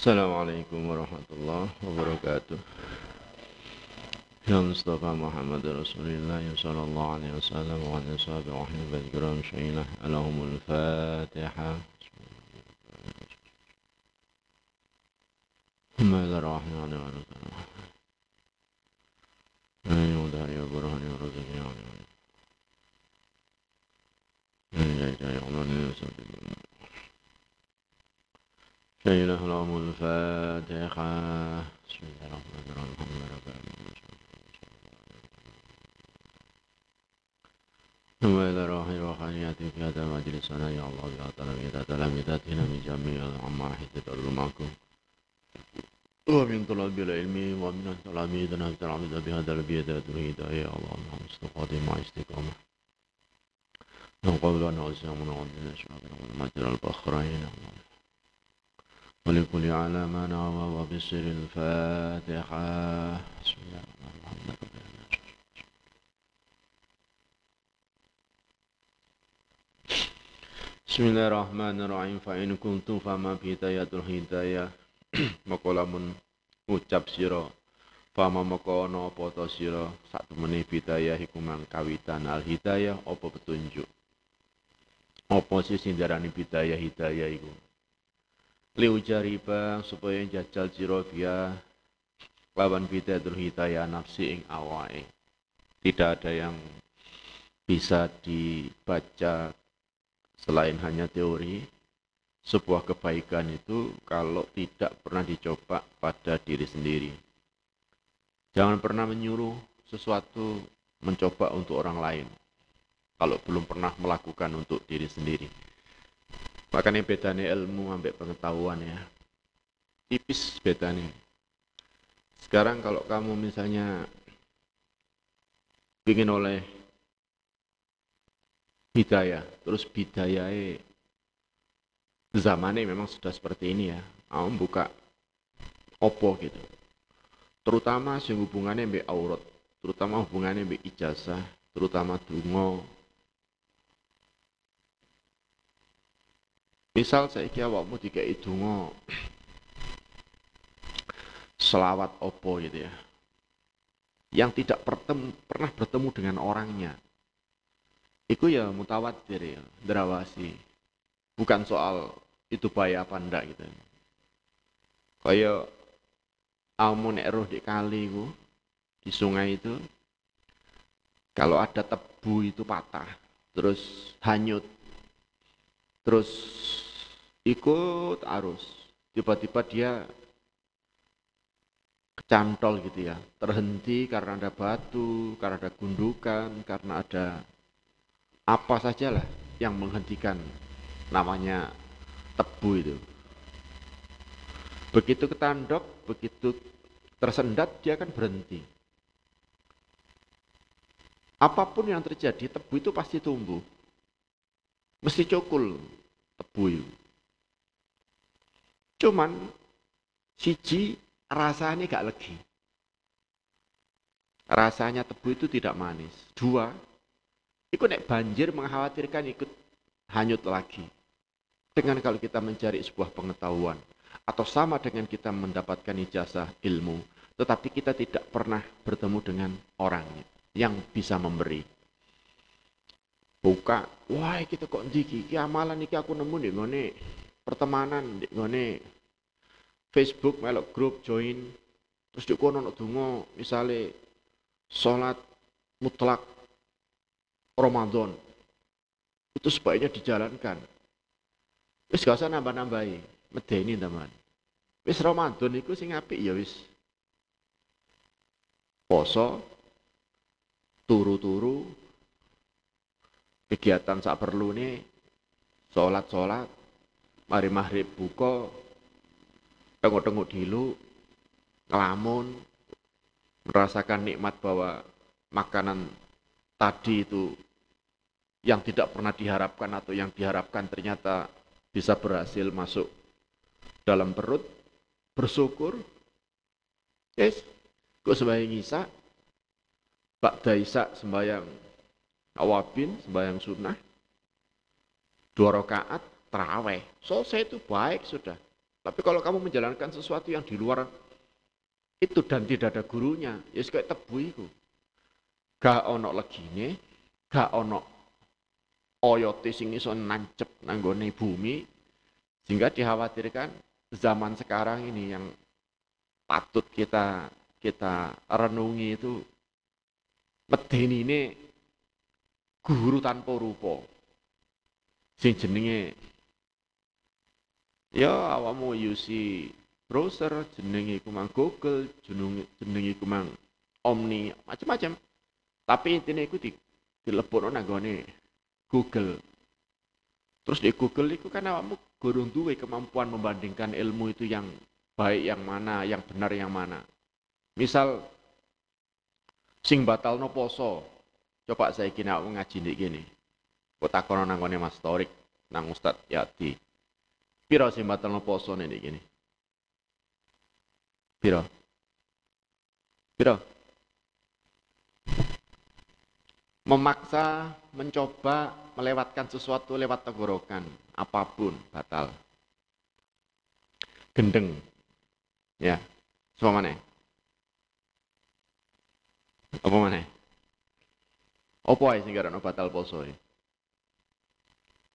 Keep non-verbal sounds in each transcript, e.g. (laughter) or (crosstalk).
Assalamualaikum warahmatullahi wabarakatuh. Ya Mustafa Muhammad Rasulullah sallallahu alaihi wasallam wa ala sahbihi wa ahli kiram syailah alahumul Fatihah. Bismillahirrahmanirrahim. الفاتحة بسم الله الرحمن الرحيم. ثم إلى روح روحانيات في هذا المجلس أنا يا الله يا تلاميذ تلاميذاتنا من جميع تدعو معكم. ومن طلاب العلم ومن تلاميذنا تلاميذ بهذا البيت الهداية يا الله استقامة مع استقامة. نقول أن أسامنا ومن أشعارنا والمجرى البخرين الله ولكل على ما نوى وبسر الفاتحة بسم الله الرحمن الرحيم بسم الله الرحمن الرحيم فإن كنتم فما بداية الهداية Makolamun ucap sira fama maka ana apa ta sira satemene bidayah iku mang kawitan al hidayah apa petunjuk apa sih sing darani bidayah hidayah iku liujariba supaya jajal sira biya lawan bidatul hidayah nafsi ing awake. Tidak ada yang bisa dibaca selain hanya teori. Sebuah kebaikan itu kalau tidak pernah dicoba pada diri sendiri. Jangan pernah menyuruh sesuatu mencoba untuk orang lain kalau belum pernah melakukan untuk diri sendiri Makanya bedanya ilmu sampai pengetahuan ya. Tipis bedanya. Sekarang kalau kamu misalnya ingin oleh hidayah, terus bidayah zamannya memang sudah seperti ini ya. Kamu buka opo gitu. Terutama sing hubungannya aurat, terutama hubungannya mbek ijazah, terutama dungo, Misal saya kira awakmu dikai donga selawat opo gitu ya. Yang tidak bertemu, pernah bertemu dengan orangnya. Itu ya mutawatir ya, derawasi. Bukan soal itu bahaya apa ndak gitu. Kayak kamu nek di kali itu, di sungai itu, kalau ada tebu itu patah, terus hanyut, terus ikut arus. Tiba-tiba dia kecantol gitu ya. Terhenti karena ada batu karena ada gundukan karena ada apa saja lah yang menghentikan namanya tebu itu. Begitu ketandok begitu tersendat dia akan berhenti. Apa pun yang terjadi tebu itu pasti tumbuh. Mesti cukul tebu itu Cuman siji rasanya gak legi. Rasanya tebu itu tidak manis. Dua, ikut nek banjir mengkhawatirkan ikut hanyut lagi. Dengan kalau kita mencari sebuah pengetahuan atau sama dengan kita mendapatkan ijazah ilmu, tetapi kita tidak pernah bertemu dengan orangnya yang bisa memberi. Buka, wah kita kok ndiki, ki amalan iki aku nemu nih pertemanan. Di ngene Facebook melok grup join. Terus di kono ono donga misale salat mutlak Ramadan. Itu sebaiknya dijalankan. Wis gak usah nambah-nambahi. Medeni teman. Wis Ramadan itu sing apik ya wis. Poso turu-turu kegiatan sak perlu nih sholat-sholat mari maghrib buka tengok-tengok dulu ngelamun merasakan nikmat bahwa makanan tadi itu yang tidak pernah diharapkan atau yang diharapkan ternyata bisa berhasil masuk dalam perut. Bersyukur. Yes. Kok sembahyang isa? Pak Daisa sembahyang awabin sembahyang sunnah. Dua rakaat terawih. Selesai itu baik sudah. Tapi kalau kamu menjalankan sesuatu yang di luar itu dan tidak ada gurunya, ya kayak tebu itu. Gak ono legine, gak ono oyote sing iso nancep nanggone bumi, sehingga dikhawatirkan zaman sekarang ini yang patut kita kita renungi itu medeni ini guru tanpa rupa sing jenenge ya awakmu yusi browser jenenge iku Google jenenge jenenge iku Omni macam-macam tapi intinya iku di dilebokno nanggone Google terus di Google itu kan awakmu gurung duwe kemampuan membandingkan ilmu itu yang baik yang mana, yang benar yang mana. Misal sing batal no poso, coba saya aku ngaji di gini. Kok takono nangone Mas Torik, nang Ustad Yati. Piro sing no poso nih gini? Piro? Piro? Memaksa, mencoba, melewatkan sesuatu lewat tenggorokan, apa pun batal. Gendeng, Ya. Semua mana? Apa mana? Apa ae sing batal poso ya?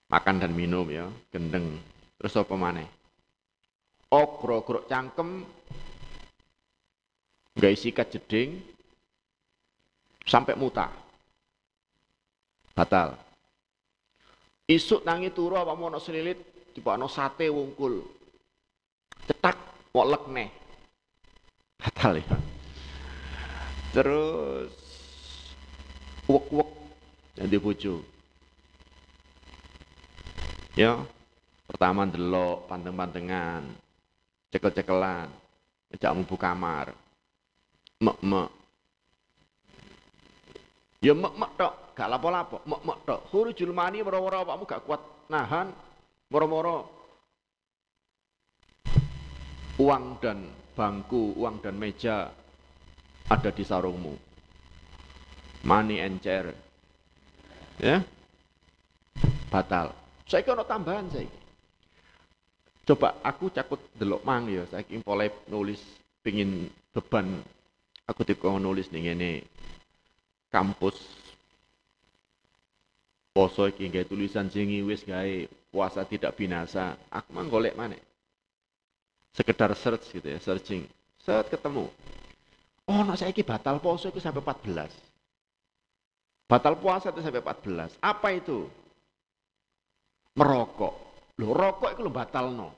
Makan dan minum ya, gendeng. Terus apa mana? Oh, grok-grok cangkem, nggak isi jeding, sampai muta. Batal. Isuk nangi turu apa mau selilit, tiba no sate wungkul. Cetak Wolek nih. Batal ya. Terus wek-wek jadi bojo. Ya, pertama delok panteng-pantengan, cekel-cekelan, ngejak mlebu kamar. Mek-mek. Ya mek-mek tok, gak lapo-lapo, mek-mek tok. Huru julmani moro-moro awakmu gak kuat nahan, moro-moro uang dan bangku, uang dan meja ada di sarungmu. Money and chair. Ya. Batal. Saya kira tambahan saya. Coba aku cakut delok mang ya, saya polai nulis pingin beban aku tiko nulis nih ini kampus poso iki tulisan singi wis gawe puasa tidak binasa. Aku mang golek mana? sekedar search gitu ya, searching. Set ketemu. Oh, nak saya batal puasa itu sampai 14. Batal puasa itu sampai 14. Apa itu? Merokok. Loh, rokok itu lo batal no.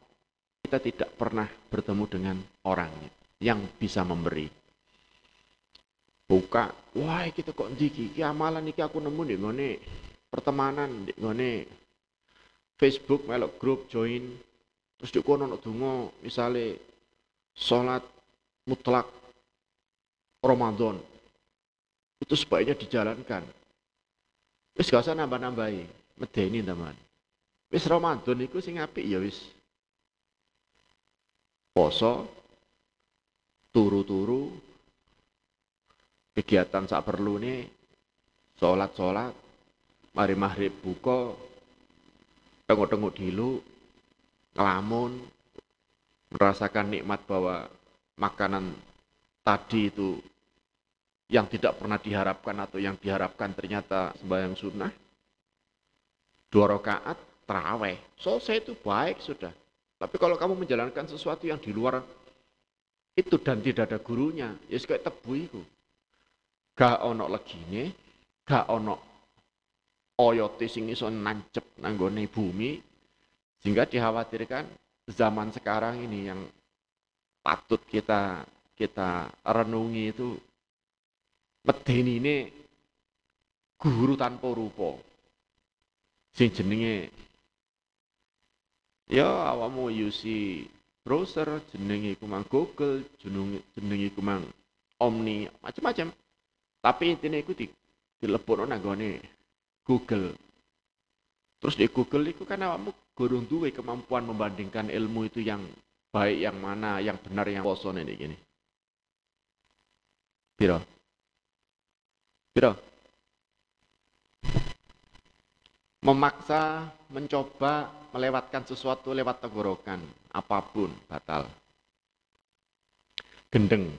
Kita tidak pernah bertemu dengan orang yang bisa memberi. Buka, wah kita kok ndiki, iki amalan iki aku nemu di ngone pertemanan di ngone Facebook melok grup join Terus di kono donga misale salat mutlak Ramadan itu sebaiknya dijalankan. Wis gak usah nambah-nambahi, medeni teman. Wis Ramadan iku sing apik ya wis. Poso turu-turu kegiatan sak perlu nih sholat-sholat mari maghrib buka tengok-tengok dulu ngelamun, merasakan nikmat bahwa makanan tadi itu yang tidak pernah diharapkan atau yang diharapkan ternyata sembahyang sunnah, dua rakaat terawih, selesai itu baik sudah. Tapi kalau kamu menjalankan sesuatu yang di luar itu dan tidak ada gurunya, ya kayak tebu itu. Gak ono legine, gak ono oyote sing iso nancep nanggone bumi, sehingga dikhawatirkan zaman sekarang ini yang patut kita kita renungi itu medeni ini guru tanpa rupa. Sing jenenge ya awakmu yusi browser jenenge iku mang Google, jenenge iku mang Omni, macam-macam. Tapi intinya itu di dilebokno nanggone Google. Terus di Google itu kan awakmu gurung duwe kemampuan membandingkan ilmu itu yang baik yang mana, yang benar yang poso ini gini. Piro? Piro? Memaksa, mencoba melewatkan sesuatu lewat tenggorokan, apa pun batal. Gendeng.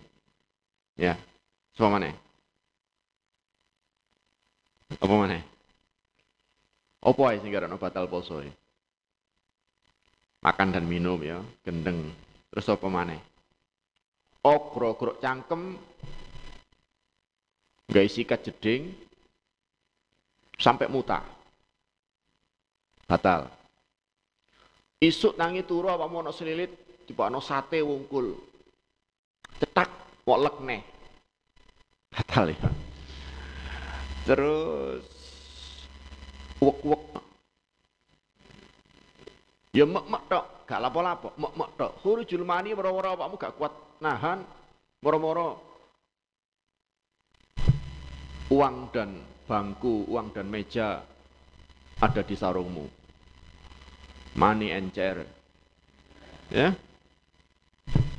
Ya. Semua mana? Apa mana? Apa ae sing karena batal poso? Makan dan minum ya, gendeng. Terus apa mana? Oh, grok-grok cangkem, nggak sikat jeding, sampai muta. Batal. Isuk nangi turu apa mau selilit, tiba no sate wungkul. Cetak, mau lek nih. Batal ya. Terus wek-wek. Ya mek-mek tok, gak lapo-lapo, mek-mek tok. Huru julmani moro-moro awakmu gak kuat nahan, moro-moro uang dan bangku, uang dan meja ada di sarungmu. Money chair. Ya?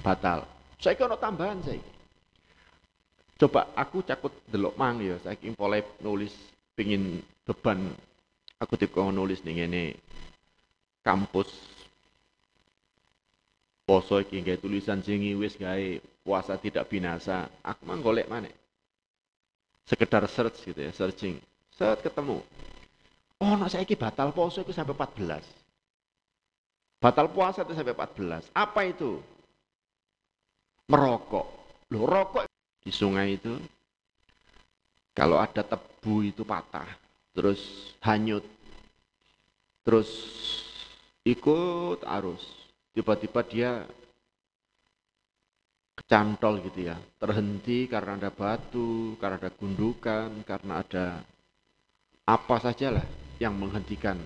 Batal. Saya kira tambahan saya. Coba aku cakut delok mang ya, saya mulai nulis pingin beban aku tipe nulis nih ini kampus poso iki gawe tulisan sing wis gawe puasa tidak binasa. Aku mang golek mana? Sekedar search gitu ya, searching. Set ketemu. Oh, nak saya batal poso itu sampai 14. Batal puasa itu sampai 14. Apa itu? Merokok. Loh, rokok di sungai itu kalau ada tebu itu patah, terus hanyut, terus ikut arus, tiba-tiba dia kecantol gitu ya, terhenti karena ada batu, karena ada gundukan, karena ada apa sajalah yang menghentikan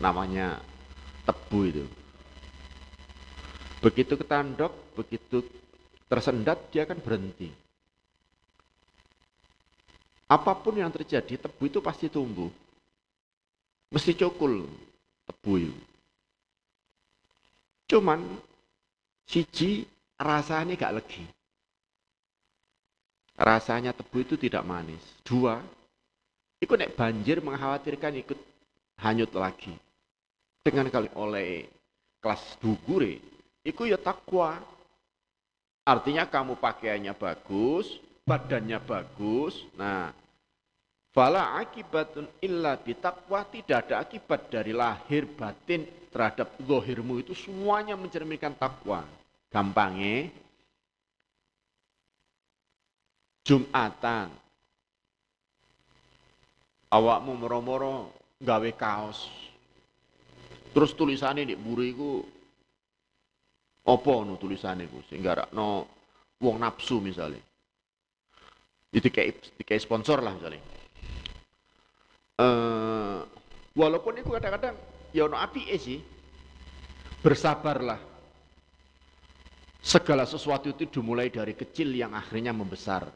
namanya tebu itu. Begitu ketandok, begitu tersendat dia akan berhenti. Apa pun yang terjadi, tebu itu pasti tumbuh. Mesti cukul tebu itu. Cuman siji rasanya gak legi. Rasanya tebu itu tidak manis. Dua, ikut nek banjir mengkhawatirkan ikut hanyut lagi. Dengan kali oleh kelas dugure, itu ya takwa. Artinya kamu pakaiannya bagus, badannya bagus. Nah, fala akibatun illa bitakwa tidak ada akibat dari lahir batin terhadap zohirmu itu semuanya mencerminkan takwa. Gampangnya, Jumatan, awakmu moro-moro gawe kaos, terus tulisannya di buriku, opo nu tulisannya ku sehingga no wong nafsu misalnya itu kayak sponsor lah misalnya uh, walaupun itu kadang-kadang ya ono api sih. Bersabarlah. Segala sesuatu itu dimulai dari kecil yang akhirnya membesar.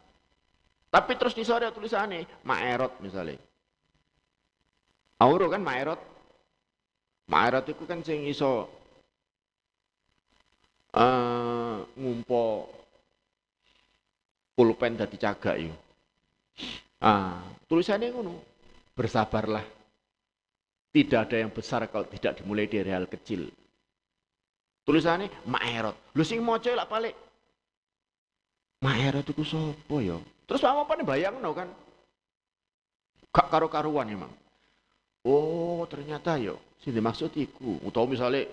Tapi terus di sore tulisannya maerot misalnya auro kan maerot maerot itu kan sing iso uh, ngumpo pulpen dadi cagak yuk. Ah, tulisannya ngono. Bersabarlah. Tidak ada yang besar kalau tidak dimulai dari hal kecil. Tulisannya Maerot. Lu sing maca lak balik. Maerot itu sapa ya? Terus apa nih bayang no kan? Gak karo-karuan emang. Oh, ternyata yo sing dimaksud iku. Utawa misalnya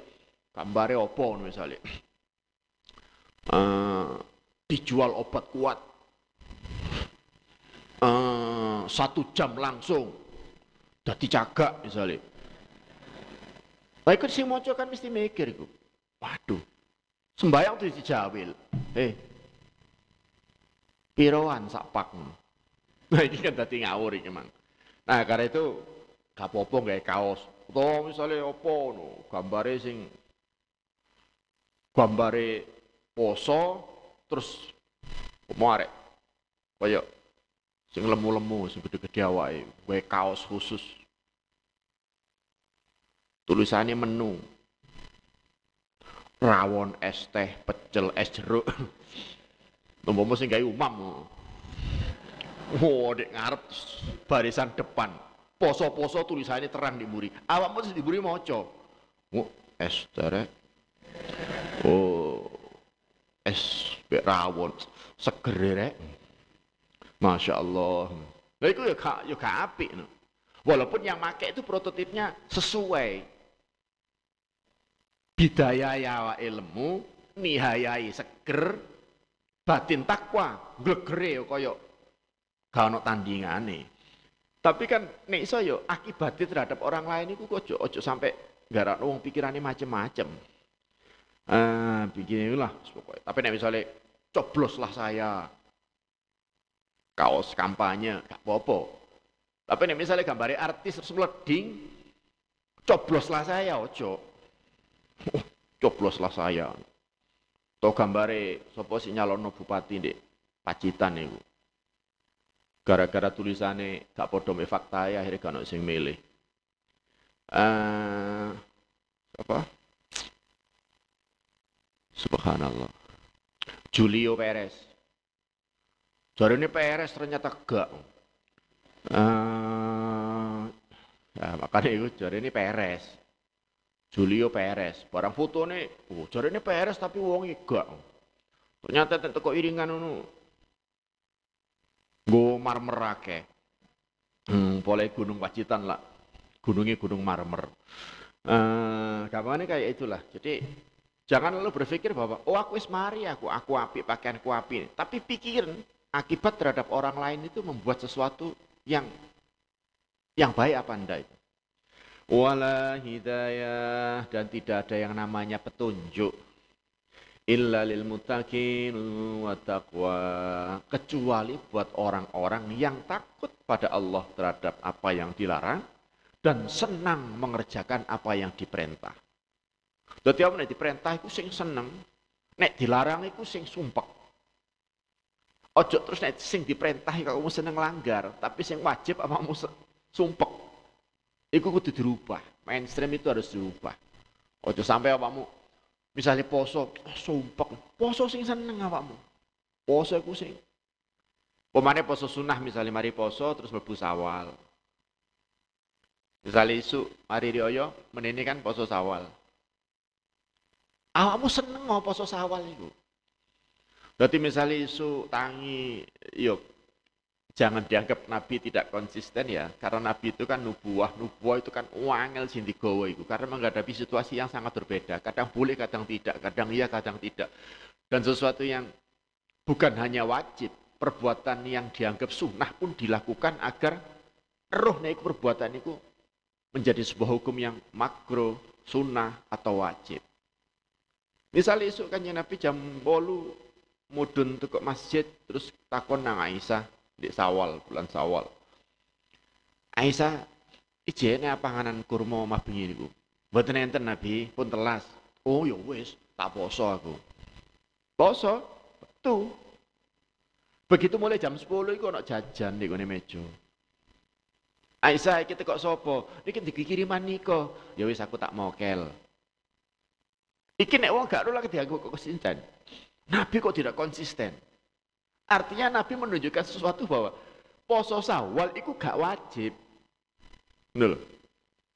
gambare opo misalnya. (sniffs) Uh, dijual obat kuat uh, satu jam langsung jadi cagak misalnya Nah, ikut si moco kan mesti mikir itu. Waduh, sembayang tuh dijawil. Eh, piroan pak. (laughs) Nah ini kan tadi ngawur ini mang. Nah karena itu gak popo gak kaos. Atau misalnya opo no, gambare sing gambare poso terus mau arek koyo sing lemu-lemu sing gede-gede awake kaos khusus tulisannya menu rawon es teh pecel es jeruk (laughs) Umpama sing gawe umam. Oh, dek ngarep barisan depan. Poso-poso tulisannya terang di muri. Awakmu terus di muri maca. Oh, es derek. Oh, es rawon seger rek. Masya Allah. Nah itu ya gak, ya gak apik. No. Walaupun yang make itu prototipnya sesuai. Bidaya ya ilmu, nihayai seger, batin takwa, glegere kaya gak ono tandingane. Tapi kan nek iso yo akibatnya terhadap orang lain itu ojo, ojo sampai garak wong pikirannya macem-macem. Ah, begini lah pokoknya. Tapi nek misalnya coblos lah saya kaos kampanye gak apa-apa. Tapi nek misalnya gambar artis terus coblos lah saya ojo. (laughs) coblos lah saya. Atau gambare sapa nyalono bupati ndek Pacitan niku. Gara-gara tulisane gak padha me fakta ya akhirnya gak sing milih. Uh, apa? Subhanallah. Julio Perez. Jadi ini Perez ternyata gak. Uh, ya makanya itu jadi ini Perez. Julio Perez. Barang foto nih, oh, jari ini Perez tapi wong gak. Ternyata kok iringan itu. Gue marmer ake. Hmm, boleh gunung Pacitan lah. Gunungnya gunung marmer. Uh, gampangnya kayak itulah. Jadi jangan lalu berpikir bahwa oh aku ismari aku, aku api pakaianku api. Tapi pikirin akibat terhadap orang lain itu membuat sesuatu yang yang baik apa enggak itu wala hidayah dan tidak ada yang namanya petunjuk illa lil muttaqin wa taqwa kecuali buat orang-orang yang takut pada Allah terhadap apa yang dilarang dan senang mengerjakan apa yang diperintah. Dadi apa nek diperintah iku sing seneng, nek dilarang iku sing sumpek. Ojo terus nek sing diperintah kamu seneng langgar, tapi sing wajib apa kamu sumpek. Itu kudu dirubah. Mainstream itu harus dirubah. Ojo sampai apamu misalnya poso, oh, sumpek. Poso sing seneng apamu. Poso iku sing Pemane poso sunnah misalnya mari poso terus mlebu sawal. Misalnya isu mari rioyo menini kan poso sawal. Awakmu seneng mau poso sawal itu. Berarti misalnya isu tangi yuk jangan dianggap Nabi tidak konsisten ya, karena Nabi itu kan nubuah, nubuah itu kan wangel sing digawa itu, karena menghadapi situasi yang sangat berbeda, kadang boleh, kadang tidak, kadang iya, kadang tidak. Dan sesuatu yang bukan hanya wajib, perbuatan yang dianggap sunnah pun dilakukan agar roh naik perbuatan itu menjadi sebuah hukum yang makro, sunnah, atau wajib. Misalnya isu kan Nabi jam bolu mudun ke masjid terus takon nang Aisyah di Sawal, bulan Sawal. Aisyah, ijene panganan kurma omah bengi niku. Mboten enten Nabi, pun telas. Oh ya wis, tak poso aku. Poso? Tuh. Begitu mulai jam 10 iku ana jajan di gone meja. Aisyah iki kok sapa? Niki dikiriman nika. Ya wis aku tak mokel. Iki nek wong gak lagi dianggo kok konsisten. Nabi kok tidak konsisten? Artinya Nabi menunjukkan sesuatu bahwa poso sawal itu gak wajib. Nul.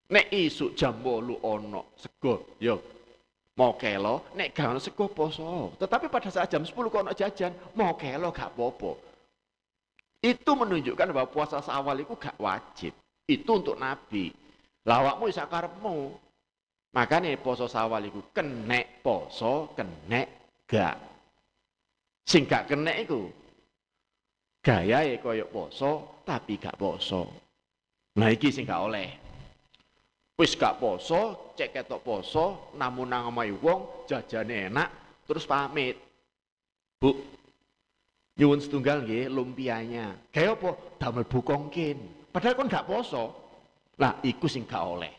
Nek isu jam bolu ono sego, yo mau kelo, nek gak ono sego poso. Tetapi pada saat jam 10 kok ono jajan, mau kelo gak popo. Itu menunjukkan bahwa puasa sawal itu gak wajib. Itu untuk Nabi. Lawakmu isa karepmu. Makanya poso sawal itu kenek poso, kenek gak. Sing gak kenek itu Gaya ya koyok poso tapi gak poso. Nah iki sing gak oleh. Wis gak poso, cek ketok poso, namun nang omahe wong jajane enak terus pamit. Bu, nyuwun setunggal nggih lumpianya. Gaya apa? Damel bukongkin. Padahal kon gak poso. Lah iku sing gak oleh.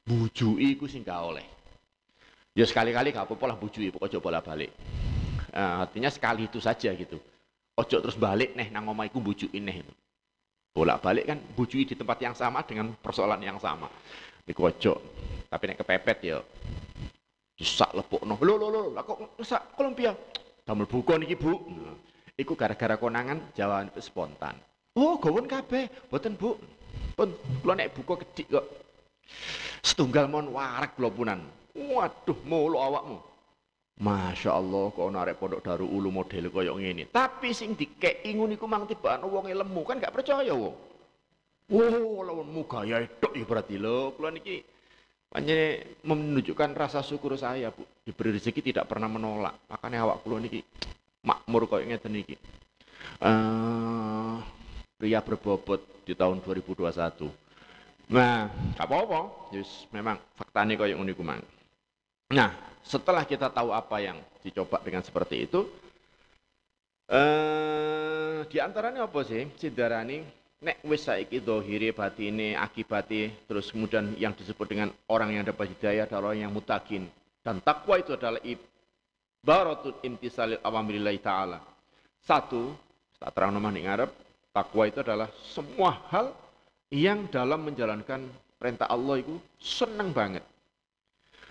Bujuki iku sing gak oleh. Ya sekali-kali gak apa-apa lah bujui, pokoknya coba balik. Nah, artinya sekali itu saja gitu. Ojo terus balik nih nang omah iku bujukin nih. Bolak-balik kan bujui di tempat yang sama dengan persoalan yang sama. Iku ojo. Tapi nek kepepet ya disak lepukno. Lho lho lho, lah kok sak Kolombia. Damel buka niki, Bu. Iku gara-gara konangan jawaban spontan. Oh, gawon kabeh, boten Bu. Pun kula nek buka kedik kok setunggal mon warak kula punan. Waduh, mulu awakmu. Masya Allah kok narik pondok daru ulu model koyok ngene. Tapi sing dikeki ngono iku mang tibane wong lemu kan gak percaya wong. Wow, lawanmu gaya itu ya berarti lo. Kula niki Panjene menunjukkan rasa syukur saya, Bu. Diberi rezeki tidak pernah menolak. Makanya awak kula niki makmur kok ngeten niki. Uh, pria berbobot di tahun 2021. Nah, apa-apa. Just memang faktanya kok yang unik mang. Nah, setelah kita tahu apa yang dicoba dengan seperti itu, eh, di antaranya apa sih? Sidarani nek wis saiki dohiri batine akibati terus kemudian yang disebut dengan orang yang dapat hidayah adalah orang yang mutakin. Dan takwa itu adalah ibaratul imtisalil awamirillahi ta'ala. Satu tak terang nama ngarep takwa itu adalah semua hal yang dalam menjalankan perintah Allah itu senang banget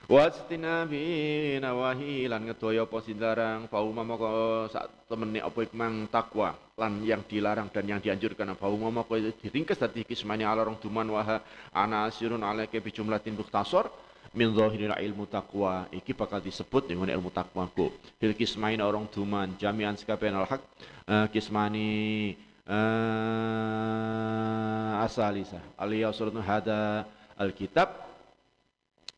Wastina bi nawahi lan ngedaya apa sindarang fauma moko sak temene apa iku mang takwa lan yang dilarang dan yang dianjurkan. Fauma moko itu diringkes dadi kismane ala rong duman waha ana asirun alaike bi jumlatin min zahiril ilmu takwa iki bakal disebut dengan ilmu takwa ku. Fil kismain orang duman jami'an sekabian al haq uh, kismani uh, asalisa aliyah suratun hada alkitab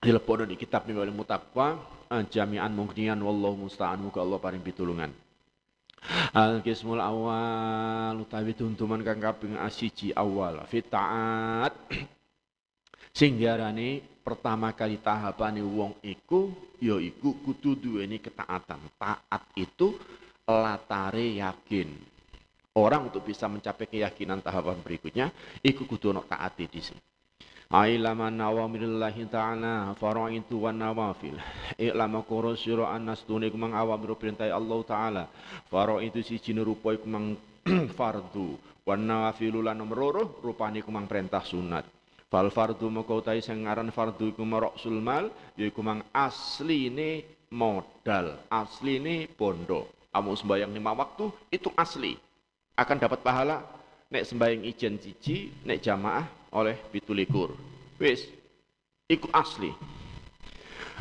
dilebokno di kitab oleh mutakwa eh, jami'an mungnian wallahu musta'an muga Allah paring pitulungan. Al kismul awal utawi tuntuman kang kaping asiji awal fi taat (clears throat) pertama kali tahapane wong iku ya iku kudu duweni ketaatan. Taat itu latare yakin. Orang untuk bisa mencapai keyakinan tahapan berikutnya iku kudu ono taati di sini Ailaman awamirillahi ta'ala faraitu wa nawafil. I'lama kuro siro anas tuni kumang awamiru perintah Allah ta'ala. Faraitu si jini rupa kumang (clears throat) fardu. Wa nawafilu lan nomor rupani kumang perintah sunat. Fal fardu utai sengaran fardu iku maroksul mal Yaiku mang asli ini modal Asli ini bondo. Kamu sembayang lima waktu itu asli. Akan dapat pahala Nek sembayang ijen cici Nek jamaah oleh pitulikur. Wis, iku asli.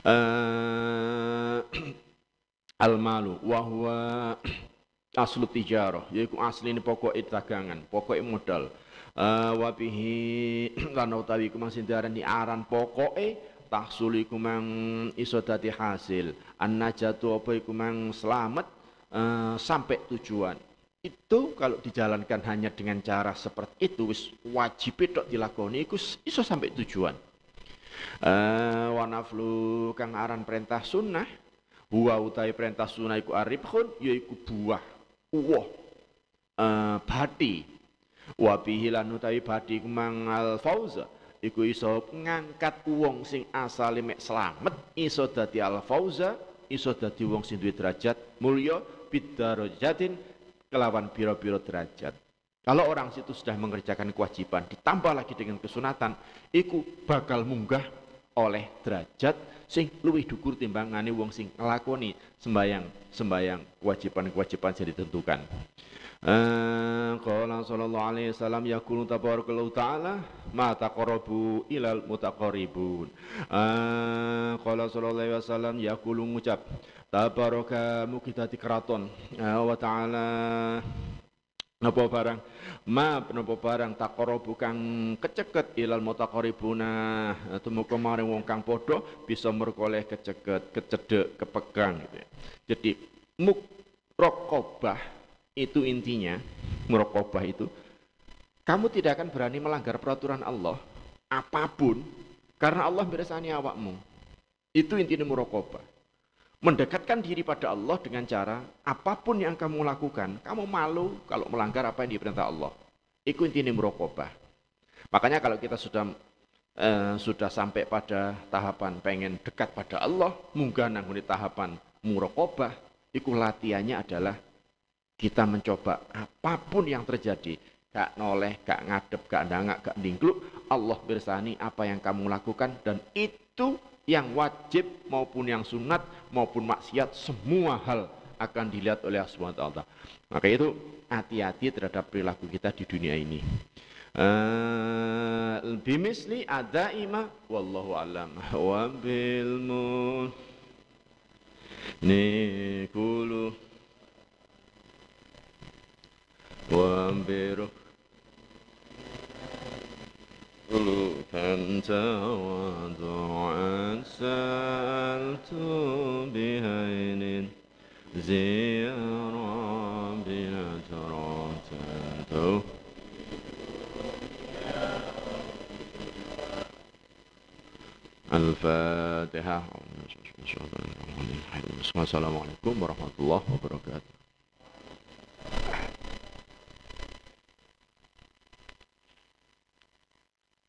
Uh, (clears throat) al-malu wahwa (clears throat) aslu tijarah yaiku asli ini pokok dagangan pokok modal uh, wabihi (clears throat) lan utawi iku masih diarani aran pokoke tahsul iku mang iso dadi hasil an najatu apa iku mang selamat uh, sampai tujuan itu kalau dijalankan hanya dengan cara seperti itu wis wajib itu dilakoni iku iso sampai tujuan. Uh, wanaflu kang aran perintah sunnah huwa utai perintah sunnah iku arifhun yaiku buah uwoh uh, bati. Wa bihi lan utawi bati mangal fauza iku iso ngangkat wong sing asale mek slamet iso dadi al fauza iso dadi wong sing duwe derajat mulya bidarajatin kelawan biro-biro derajat. Kalau orang situ sudah mengerjakan kewajiban, ditambah lagi dengan kesunatan, itu bakal munggah oleh derajat sing luwih dhukur timbangane wong sing nglakoni sembayang sembayang kewajiban-kewajiban yang ditentukan. Eh, qala sallallahu alaihi wasallam yaqulu tabarakallahu taala ma taqarrabu ilal mutaqarribun. Eh, qala sallallahu alaihi wasallam yaqulu ngucap tabaraka mugi dadi keraton. Wa taala. Napa barang? Ma napa barang taqarrabu kang keceket ilal mutaqarribuna tumeka maring wong kang padha bisa merkoleh keceket kecedek kepegang gitu ya. jadi mukrokobah itu intinya murokobah itu kamu tidak akan berani melanggar peraturan Allah apa pun karena Allah beresani awakmu. Itu intinya murokobah mendekatkan diri pada Allah dengan cara apa pun yang kamu lakukan, kamu malu kalau melanggar apa yang diperintah Allah. Itu intinya murokobah. Makanya kalau kita sudah eh, sudah sampai pada tahapan pengen dekat pada Allah, munggah nangguni tahapan murokobah, itu latihannya adalah kita mencoba apa pun yang terjadi, gak noleh, gak ngadep, gak ndangak, gak dingkluk, Allah bersani apa yang kamu lakukan dan itu yang wajib maupun yang sunat maupun maksiat semua hal akan dilihat oleh Allah swt. Maka itu hati-hati terhadap perilaku kita di dunia ini. Eh, bimisli ada ima wallahu alam wa bil nikulu wa أنت ودعاء سألت بهين. زيارة بلا ترى الفاتحة. السلام عليكم ورحمة الله وبركاته.